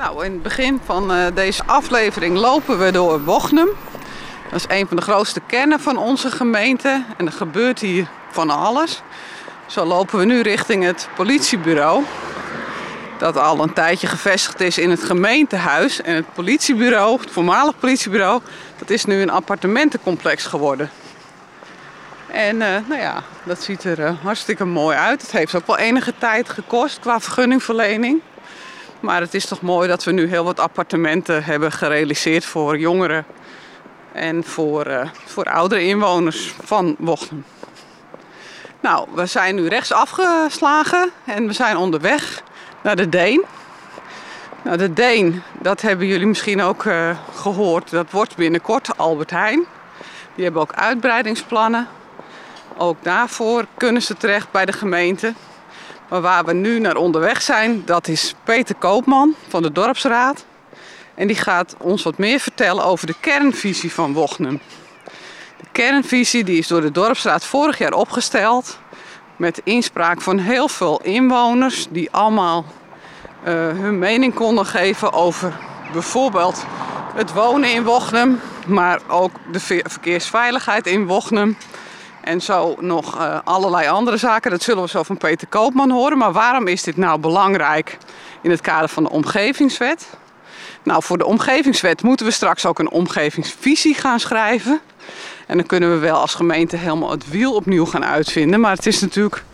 Nou, in het begin van uh, deze aflevering lopen we door Wochnum. Dat is een van de grootste kernen van onze gemeente. En er gebeurt hier van alles. Zo lopen we nu richting het politiebureau. Dat al een tijdje gevestigd is in het gemeentehuis. En het politiebureau, het voormalig politiebureau, dat is nu een appartementencomplex geworden. En uh, nou ja, dat ziet er uh, hartstikke mooi uit. Het heeft ook wel enige tijd gekost qua vergunningverlening. Maar het is toch mooi dat we nu heel wat appartementen hebben gerealiseerd voor jongeren en voor, uh, voor oudere inwoners van Wochten. Nou, we zijn nu rechts afgeslagen en we zijn onderweg naar de Deen. Nou, de Deen, dat hebben jullie misschien ook uh, gehoord, dat wordt binnenkort Albert Heijn. Die hebben ook uitbreidingsplannen. Ook daarvoor kunnen ze terecht bij de gemeente. Maar waar we nu naar onderweg zijn, dat is Peter Koopman van de Dorpsraad. En die gaat ons wat meer vertellen over de kernvisie van Wochnum. De kernvisie die is door de Dorpsraad vorig jaar opgesteld. Met inspraak van heel veel inwoners die allemaal uh, hun mening konden geven over bijvoorbeeld het wonen in Wochnum. Maar ook de verkeersveiligheid in Wochnum. En zo nog uh, allerlei andere zaken. Dat zullen we zo van Peter Koopman horen. Maar waarom is dit nou belangrijk in het kader van de omgevingswet? Nou, voor de omgevingswet moeten we straks ook een omgevingsvisie gaan schrijven. En dan kunnen we wel als gemeente helemaal het wiel opnieuw gaan uitvinden. Maar het is natuurlijk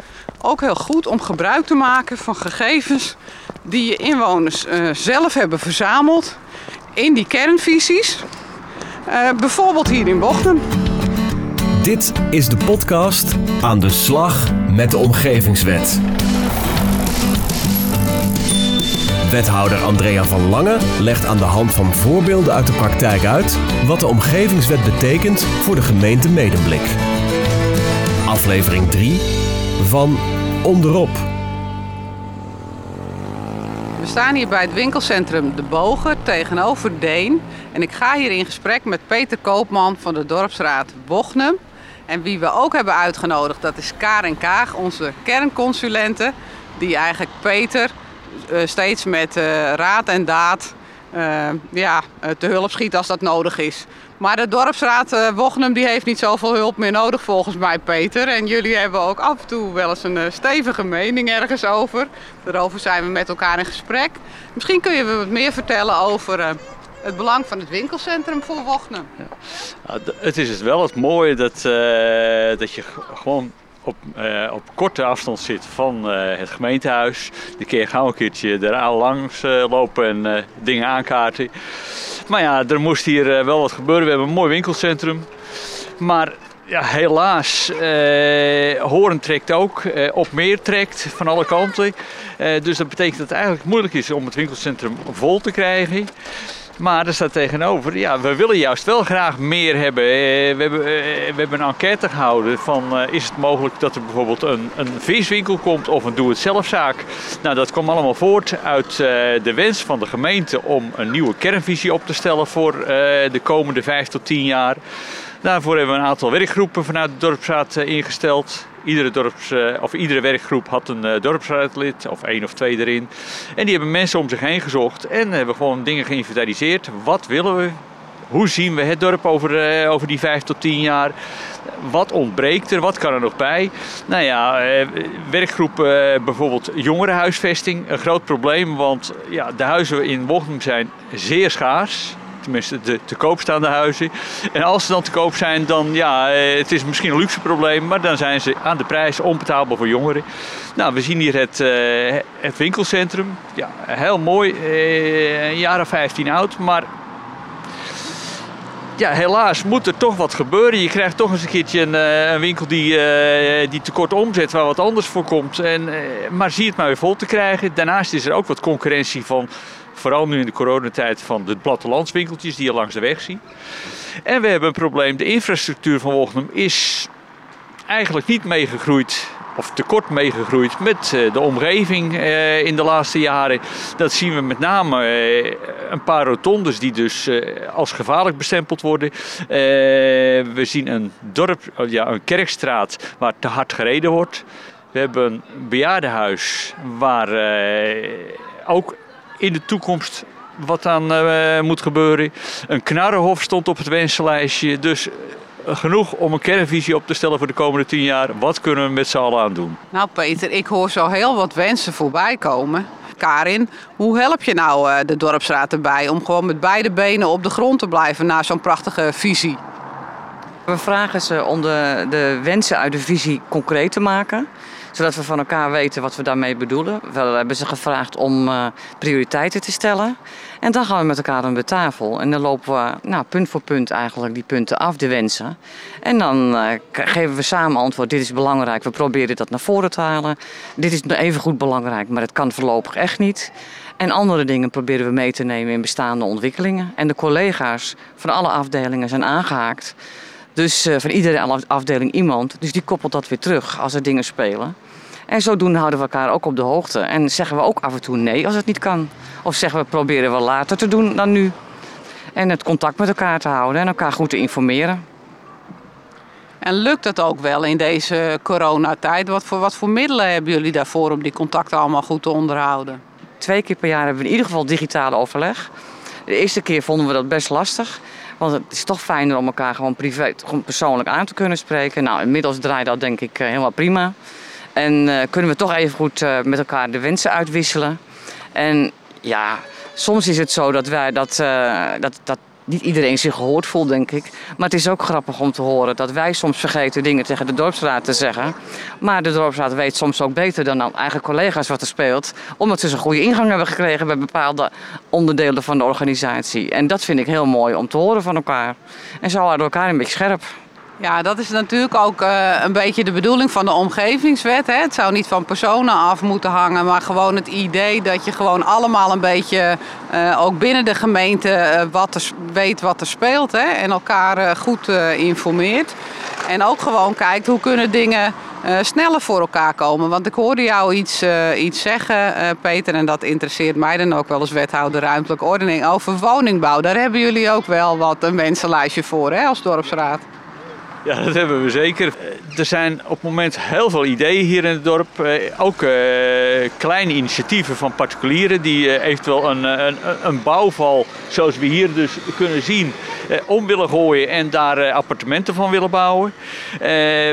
ook heel goed om gebruik te maken van gegevens die je inwoners uh, zelf hebben verzameld in die kernvisies. Uh, bijvoorbeeld hier in Bochten. Dit is de podcast Aan de slag met de omgevingswet. Wethouder Andrea van Lange legt aan de hand van voorbeelden uit de praktijk uit wat de omgevingswet betekent voor de gemeente Medemblik. Aflevering 3 van Onderop. We staan hier bij het winkelcentrum De Bogen tegenover Deen. En ik ga hier in gesprek met Peter Koopman van de Dorpsraad Bognum. En wie we ook hebben uitgenodigd, dat is Karen Kaag, onze kernconsulente. Die eigenlijk Peter uh, steeds met uh, raad en daad uh, ja, te hulp schiet als dat nodig is. Maar de dorpsraad Wochnum die heeft niet zoveel hulp meer nodig volgens mij, Peter. En jullie hebben ook af en toe wel eens een stevige mening ergens over. Daarover zijn we met elkaar in gesprek. Misschien kun je wat meer vertellen over het belang van het winkelcentrum voor Wochnum. Ja. Nou, het is wel het mooie dat, dat je gewoon op, uh, op korte afstand zit van uh, het gemeentehuis. Dan kun je gauw een keertje eraan langs uh, lopen en dingen aankaarten. Maar ja, er moest hier wel wat gebeuren. We hebben een mooi winkelcentrum. Maar ja, helaas, Horen trekt ook, op meer trekt van alle kanten. dus dat betekent dat het eigenlijk moeilijk is om het winkelcentrum vol te krijgen. Maar er staat tegenover, ja, we willen juist wel graag meer hebben. We hebben, we hebben een enquête gehouden van is het mogelijk dat er bijvoorbeeld een, een viswinkel komt of een doe-het-zelfzaak. Nou, dat kwam allemaal voort uit de wens van de gemeente om een nieuwe kernvisie op te stellen voor de komende vijf tot tien jaar. Daarvoor hebben we een aantal werkgroepen vanuit de dorpsraad ingesteld. Iedere, dorps, of iedere werkgroep had een dorpsraadlid, of één of twee erin. En die hebben mensen om zich heen gezocht en hebben gewoon dingen geïnventariseerd. Wat willen we? Hoe zien we het dorp over, over die vijf tot tien jaar? Wat ontbreekt er? Wat kan er nog bij? Nou ja, werkgroep bijvoorbeeld jongerenhuisvesting. Een groot probleem, want ja, de huizen in Bochum zijn zeer schaars tenminste de te koop staande huizen. En als ze dan te koop zijn, dan ja, het is misschien een luxe probleem, maar dan zijn ze aan de prijs onbetaalbaar voor jongeren. Nou, we zien hier het, uh, het winkelcentrum. Ja, heel mooi, uh, een jaar of 15 oud, maar ja, helaas moet er toch wat gebeuren. Je krijgt toch eens een keertje een, een winkel die, uh, die tekort omzet, waar wat anders voor komt. En, maar zie het maar weer vol te krijgen. Daarnaast is er ook wat concurrentie van vooral nu in de coronatijd van de plattelandswinkeltjes die je langs de weg ziet. En we hebben een probleem. De infrastructuur van Wochnum is eigenlijk niet meegegroeid of tekort meegegroeid met de omgeving in de laatste jaren. Dat zien we met name een paar rotondes die dus als gevaarlijk bestempeld worden. we zien een dorp, ja, een kerkstraat waar te hard gereden wordt. We hebben een bejaardenhuis waar ook in de toekomst wat aan uh, moet gebeuren. Een knarrenhof stond op het wensenlijstje. Dus genoeg om een kernvisie op te stellen voor de komende tien jaar. Wat kunnen we met z'n allen aan doen? Nou Peter, ik hoor zo heel wat wensen voorbij komen. Karin, hoe help je nou eh, de dorpsraad erbij om gewoon met beide benen op de grond te blijven na zo'n prachtige visie? We vragen ze om de, de wensen uit de visie concreet te maken zodat we van elkaar weten wat we daarmee bedoelen. We hebben ze gevraagd om uh, prioriteiten te stellen. En dan gaan we met elkaar aan de tafel. En dan lopen we nou, punt voor punt eigenlijk die punten af, de wensen. En dan uh, geven we samen antwoord. Dit is belangrijk. We proberen dat naar voren te halen. Dit is even goed belangrijk, maar het kan voorlopig echt niet. En andere dingen proberen we mee te nemen in bestaande ontwikkelingen. En de collega's van alle afdelingen zijn aangehaakt. Dus uh, van iedere afdeling iemand. Dus die koppelt dat weer terug als er dingen spelen. En zodoende houden we elkaar ook op de hoogte. En zeggen we ook af en toe nee als het niet kan. Of zeggen we proberen we later te doen dan nu. En het contact met elkaar te houden en elkaar goed te informeren. En lukt dat ook wel in deze coronatijd? Wat voor, wat voor middelen hebben jullie daarvoor om die contacten allemaal goed te onderhouden? Twee keer per jaar hebben we in ieder geval digitale overleg. De eerste keer vonden we dat best lastig. Want het is toch fijner om elkaar gewoon privé, gewoon persoonlijk aan te kunnen spreken. Nou, inmiddels draait dat denk ik eh, helemaal prima. En uh, kunnen we toch even goed uh, met elkaar de wensen uitwisselen. En ja, soms is het zo dat wij dat, uh, dat, dat niet iedereen zich gehoord voelt, denk ik. Maar het is ook grappig om te horen dat wij soms vergeten dingen tegen de dorpsraad te zeggen. Maar de dorpsraad weet soms ook beter dan eigen collega's wat er speelt. Omdat ze een goede ingang hebben gekregen bij bepaalde onderdelen van de organisatie. En dat vind ik heel mooi om te horen van elkaar. En zo houden we elkaar een beetje scherp. Ja, dat is natuurlijk ook uh, een beetje de bedoeling van de omgevingswet. Hè. Het zou niet van personen af moeten hangen, maar gewoon het idee dat je gewoon allemaal een beetje, uh, ook binnen de gemeente, uh, wat weet wat er speelt. Hè, en elkaar goed informeert. En ook gewoon kijkt hoe kunnen dingen sneller voor elkaar komen. Want ik hoorde jou iets, iets zeggen, Peter, en dat interesseert mij dan ook wel als wethouder ruimtelijke ordening, over woningbouw. Daar hebben jullie ook wel wat een mensenlijstje voor hè, als dorpsraad. Ja, dat hebben we zeker. Er zijn op het moment heel veel ideeën hier in het dorp. Eh, ook uh, kleine initiatieven van particulieren die eventueel een, een, een, bouwval, zoals we hier dus kunnen zien, om willen gooien en daar appartementen van willen bouwen.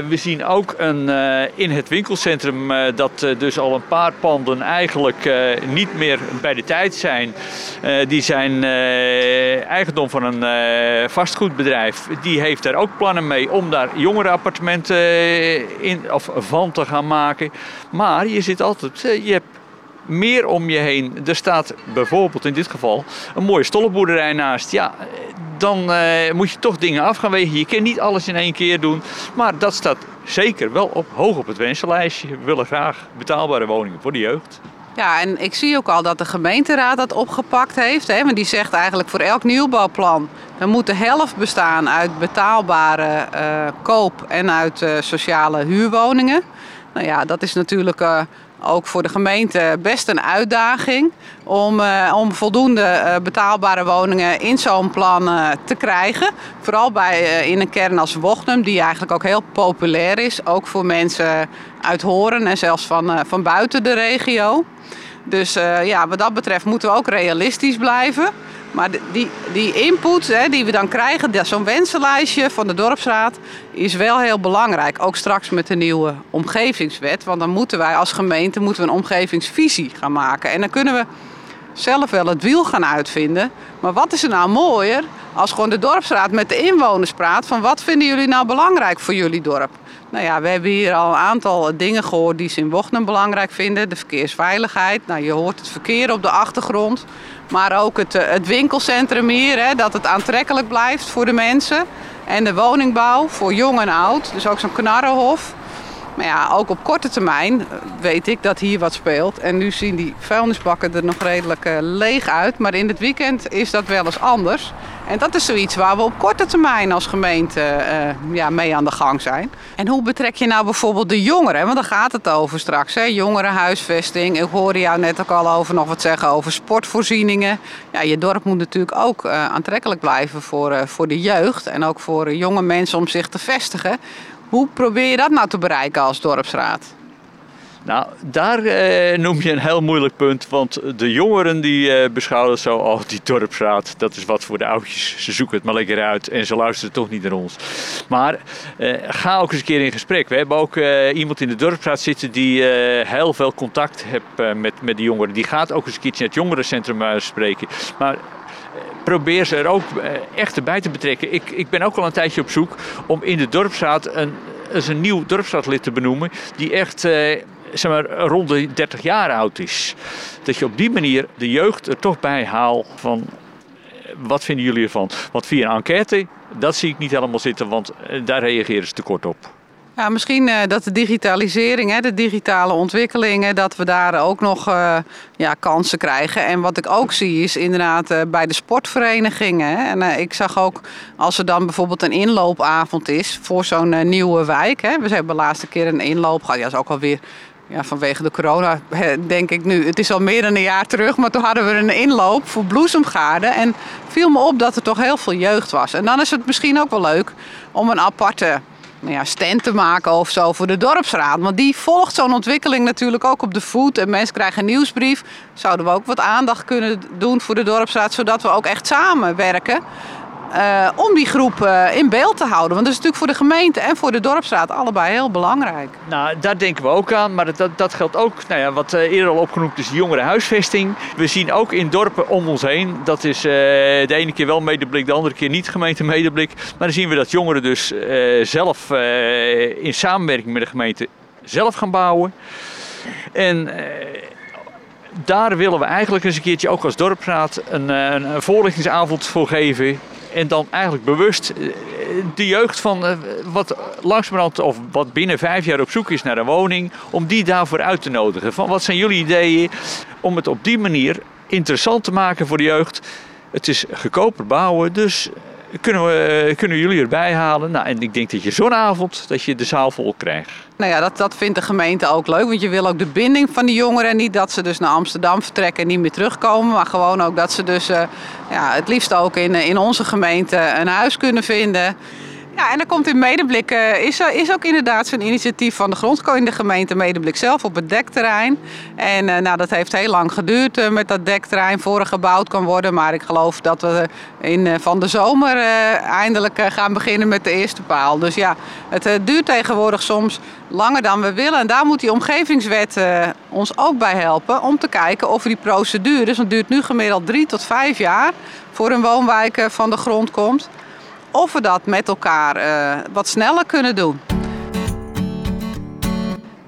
we zien ook een, in het winkelcentrum dat dus al een paar panden eigenlijk niet meer bij de tijd zijn. die zijn eigendom van een vastgoedbedrijf. Die heeft daar ook plannen mee om daar jongerenappartementen eh, in, of van te gaan maken. Maar je zit altijd, eh, je hebt meer om je heen. Er staat bijvoorbeeld in dit geval een mooie stollenboerderij naast. Ja, dan uh, moet je toch dingen af gaan wegen. Je kan niet alles in één keer doen. Maar dat staat zeker wel op, hoog op het wensenlijstje. We willen graag betaalbare woningen voor de jeugd. Ja, en ik zie ook al dat de gemeenteraad dat opgepakt heeft. Hè, want die zegt eigenlijk voor elk nieuwbouwplan... dan moet de helft bestaan uit betaalbare uh, koop en uit uh, sociale huurwoningen. Nou ja, dat is natuurlijk uh, ook voor de gemeente best een uitdaging... om, om voldoende betaalbare woningen in zo'n plan te krijgen. Vooral bij, in een kern als Wochnum, die eigenlijk ook heel populair is. Ook voor mensen uit Horen en zelfs van, van buiten de regio. Dus ja, wat dat betreft moeten we ook realistisch blijven. Maar die, die input hè, die we dan krijgen, zo'n wensenlijstje van de dorpsraad, is wel heel belangrijk. Ook straks met de nieuwe omgevingswet. Want dan moeten wij als gemeente moeten we een omgevingsvisie gaan maken. En dan kunnen we zelf wel het wiel gaan uitvinden. Maar wat is er nou mooier als gewoon de dorpsraad met de inwoners praat van wat vinden jullie nou belangrijk voor jullie dorp? Nou ja, we hebben hier al een aantal dingen gehoord die ze in Wochnum belangrijk vinden. De verkeersveiligheid. Nou, je hoort het verkeer op de achtergrond. Maar ook het, eh, het winkelcentrum hier, hè, dat het aantrekkelijk blijft voor de mensen. En de woningbouw voor jong en oud. Dus ook zo'n knarrenhof. Maar ja, ook op korte termijn eh, weet ik dat hier wat speelt. En nu zien die vuilnisbakken er nog redelijk uh, leeg uit. Maar in het weekend is dat wel eens anders. En dat is zoiets waar we op korte termijn als gemeente uh, ja, mee aan de gang zijn. En hoe betrek je nou bijvoorbeeld de jongeren? Want daar gaat het over straks. Hè? Jongerenhuisvesting. Ik hoorde jou net ook al over nog wat zeggen over sportvoorzieningen. Ja, je dorp moet natuurlijk ook aantrekkelijk blijven voor, voor de jeugd. En ook voor jonge mensen om zich te vestigen. Hoe probeer je dat nou te bereiken als dorpsraad? Nou, daar eh, noem je een heel moeilijk punt. Want de jongeren die eh, beschouwen zo, oh die dorpsraad, dat is wat voor de oudjes. Ze zoeken het maar lekker uit en ze luisteren toch niet naar ons. Maar eh, ga ook eens een keer in gesprek. We hebben ook eh, iemand in de dorpsraad zitten die eh, heel veel contact heeft eh, met, met de jongeren. Die gaat ook eens een keertje naar het jongerencentrum spreken. Maar probeer ze er ook eh, echt erbij te betrekken. Ik, ik ben ook al een tijdje op zoek om in de dorpsraad een, een nieuw dorpsraadlid te benoemen. Die echt eh, zeg maar, rond de 30 jaar oud is. Dat je op die manier de jeugd er toch bij haalt van eh, wat vinden jullie ervan? Want via een enquête, dat zie ik niet helemaal zitten, want daar reageren ze te kort op. Ja, misschien eh, dat de digitalisering, hè, de digitale ontwikkelingen, dat we daar ook nog eh, ja, kansen krijgen. En wat ik ook zie is inderdaad eh, bij de sportverenigingen. En ik zag ook als er dan bijvoorbeeld een inloopavond is voor zo'n nieuwe wijk. Hè. We hebben de laatste keer een inloop gehad. Ja, dat is ook alweer ja, vanwege de corona, denk ik nu. Het is al meer dan een jaar terug, maar toen hadden we een inloop voor bloesemgaarden. En viel me op dat er toch heel veel jeugd was. En dan is het misschien ook wel leuk om een aparte nou ja, stand te maken of zo voor de dorpsraad. Want die volgt zo'n ontwikkeling natuurlijk ook op de voet. En mensen krijgen een nieuwsbrief. Zouden we ook wat aandacht kunnen doen voor de dorpsraad, zodat we ook echt samenwerken. Eh, om die groep eh, in beeld te houden. Want dat is natuurlijk voor de gemeente en voor de dorpsraad allebei heel belangrijk. Nou, daar denken we ook aan, maar dat, dat geldt ook, nou ja, wat eh, eerder al opgenoemd is, de jongerenhuisvesting. We zien ook in dorpen om ons heen, dat is de ene keer wel medeblik, de andere keer niet gemeente medeblik. Maar dan zien we dat jongeren dus zelf in samenwerking met de gemeente zelf gaan bouwen. En daar willen we eigenlijk eens een keertje ook als dorpsraad een, een, een voorlichtingsavond voor geven. En dan eigenlijk bewust eh, de jeugd van eh, wat langzamerhand of wat binnen vijf jaar op zoek is naar een woning, om die daarvoor uit te nodigen. Van wat zijn jullie ideeën om het op die manier interessant te maken voor de jeugd? Het is goedkoper bouwen, dus kunnen, we, eh, kunnen jullie erbij halen. Nou, en ik denk dat je zo'n avond dat je de zaal vol krijgt. Nou ja, dat, dat vindt de gemeente ook leuk. Want je wil ook de binding van die jongeren. Niet dat ze dus naar Amsterdam vertrekken en niet meer terugkomen. Maar gewoon ook dat ze dus eh, ja, het liefst ook in, in onze gemeente een huis kunnen vinden. Ja, en er komt in Medeblik, eh, is, er- is ook inderdaad zo'n initiatief van de grondco in de gemeente Medeblik zelf op het dekterrein. En eh, nou, dat heeft heel lang geduurd eh, met dat dekterrein voor gebouwd kan worden. Maar ik geloof dat we in, eh, van de zomer eh, eindelijk eh, gaan beginnen met de eerste paal. Dus ja, het eh, duurt tegenwoordig soms langer dan we willen. En daar moet die omgevingswet eh, ons ook bij helpen om te kijken of die procedures, want het duurt nu gemiddeld drie tot vijf jaar voor een woonwijk eh, van de grond komt of we dat met elkaar eh, wat sneller kunnen doen.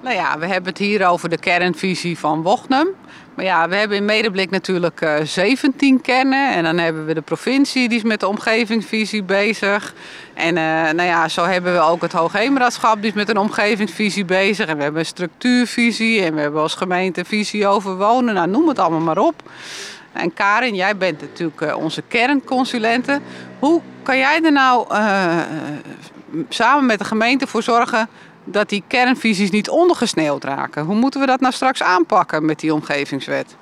Nou ja, we hebben het hier over de kernvisie van Wochnum. Maar ja, we hebben in Medeblik natuurlijk eh 17 kernen. En dan hebben we de provincie, die is met de omgevingsvisie bezig. En eh, nou ja, zo hebben we ook het Hoogheemraadschap, die is met een omgevingsvisie bezig. En we hebben een structuurvisie en we hebben als gemeente een visie over wonen. Nou, noem het allemaal maar op. En Karin, jij bent natuurlijk eh, onze kernconsulente. Hoe kan jij er nou eh, samen met de gemeente voor zorgen dat die kernvisies niet ondergesneeuwd raken? Hoe moeten we dat nou straks aanpakken met die omgevingswet?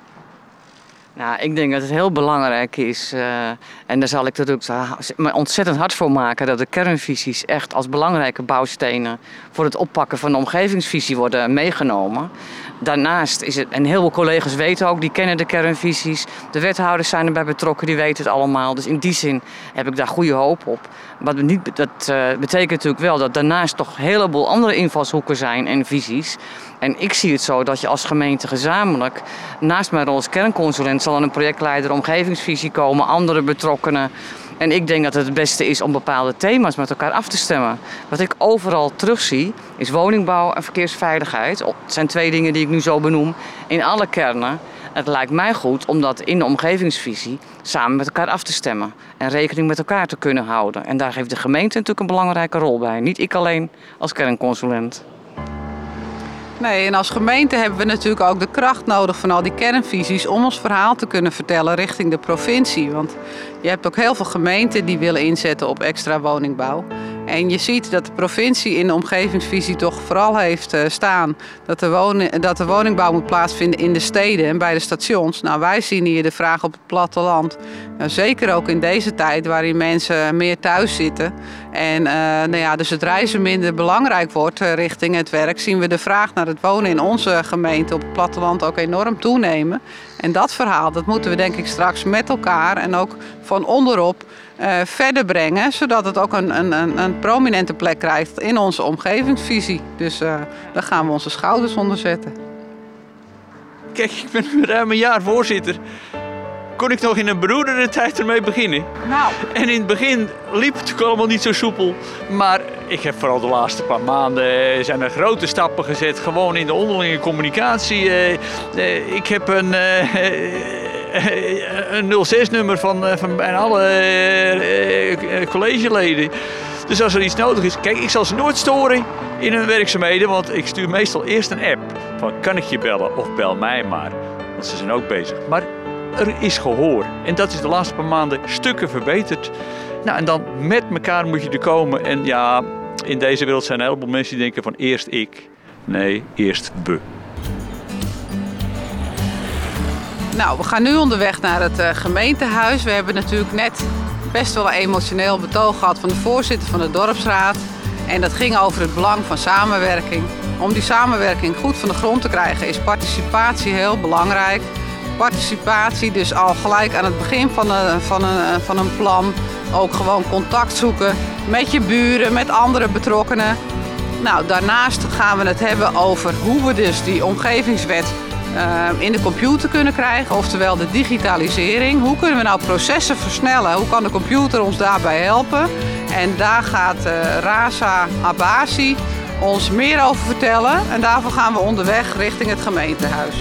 Nou, ik denk dat het heel belangrijk is, eh, en daar zal ik natuurlijk me ontzettend hard voor maken, dat de kernvisies echt als belangrijke bouwstenen voor het oppakken van de omgevingsvisie worden meegenomen. Daarnaast is het, en heel veel collega's weten ook, die kennen de kernvisies. De wethouders zijn erbij betrokken, die weten het allemaal. Dus in die zin heb ik daar goede hoop op. Maar niet, dat eh, betekent natuurlijk wel dat daarnaast toch een heleboel andere invalshoeken zijn en visies. En ik zie het zo dat je als gemeente gezamenlijk, naast mijn rol als kernconsulent, zal er een projectleider omgevingsvisie komen, andere betrokkenen. En ik denk dat het het beste is om bepaalde thema's met elkaar af te stemmen. Wat ik overal terugzie, is woningbouw en verkeersveiligheid. Het zijn twee dingen die ik nu zo benoem in alle kernen. Het lijkt mij goed om dat in de omgevingsvisie samen met elkaar af te stemmen. En rekening met elkaar te kunnen houden. En daar heeft de gemeente natuurlijk een belangrijke rol bij. Niet ik alleen als kernconsulent. Nee, en als gemeente hebben we natuurlijk ook de kracht nodig van al die kernvisies om ons verhaal te kunnen vertellen richting de provincie. Want je hebt ook heel veel gemeenten die willen inzetten op extra woningbouw. En je ziet dat de provincie in de omgevingsvisie toch vooral heeft eh, staan dat de, woning, dat de woningbouw moet plaatsvinden in de steden en bij de stations. Nou, wij zien hier de vraag op het platteland. Nou, zeker ook in deze tijd waarin mensen meer thuis zitten En eh, nou ja, dus het reizen minder belangrijk wordt uh, richting het werk, zien we de vraag naar het wonen in onze gemeente op het platteland ook enorm toenemen. En dat verhaal, dat moeten we denk ik straks met elkaar en ook van onderop uh, verder brengen, zodat het ook een, een, een, prominente plek krijgt in onze omgevingsvisie. Dus daar gaan we onze schouders onder zetten. Kijk, ik ben ruim een jaar voorzitter kon ik nog in een beroerdere tijd ermee beginnen. Nou. En in het begin liep het allemaal niet zo soepel. Maar ik heb vooral de laatste paar maanden eh, zijn er grote stappen gezet. Gewoon in de onderlinge communicatie. Eh, eh, ik heb een, een 06-nummer van, van bijna alle collegeleden. Dus als er iets nodig is, kijk, ik zal ze nooit storen in hun werkzaamheden, want ik stuur meestal eerst een app van kan ik je bellen of bel mij maar. Want ze zijn ook bezig. Maar er is gehoor. En dat is de laatste paar maanden stukken verbeterd. Nou, en dan met elkaar moet je er komen. En ja, in deze wereld zijn een heleboel mensen die denken van eerst ik. Nee, eerst we. Nou, we gaan nu onderweg naar het uh, gemeentehuis. We hebben natuurlijk net best wel een emotioneel betoog gehad van de voorzitter van de dorpsraad. En dat ging over het belang van samenwerking. Om die samenwerking goed van de grond te krijgen is participatie heel belangrijk participatie. Dus al gelijk aan het begin van een, van een, van een plan ook gewoon contact zoeken met je buren, met andere betrokkenen. Nou, daarnaast gaan we het hebben over hoe we dus die omgevingswet in de computer kunnen krijgen, oftewel de digitalisering. Hoe kunnen we nou processen versnellen? Hoe kan de computer ons daarbij helpen? En daar gaat uh, Rasa Abasi ons meer over vertellen. En daarvoor gaan we onderweg richting het gemeentehuis.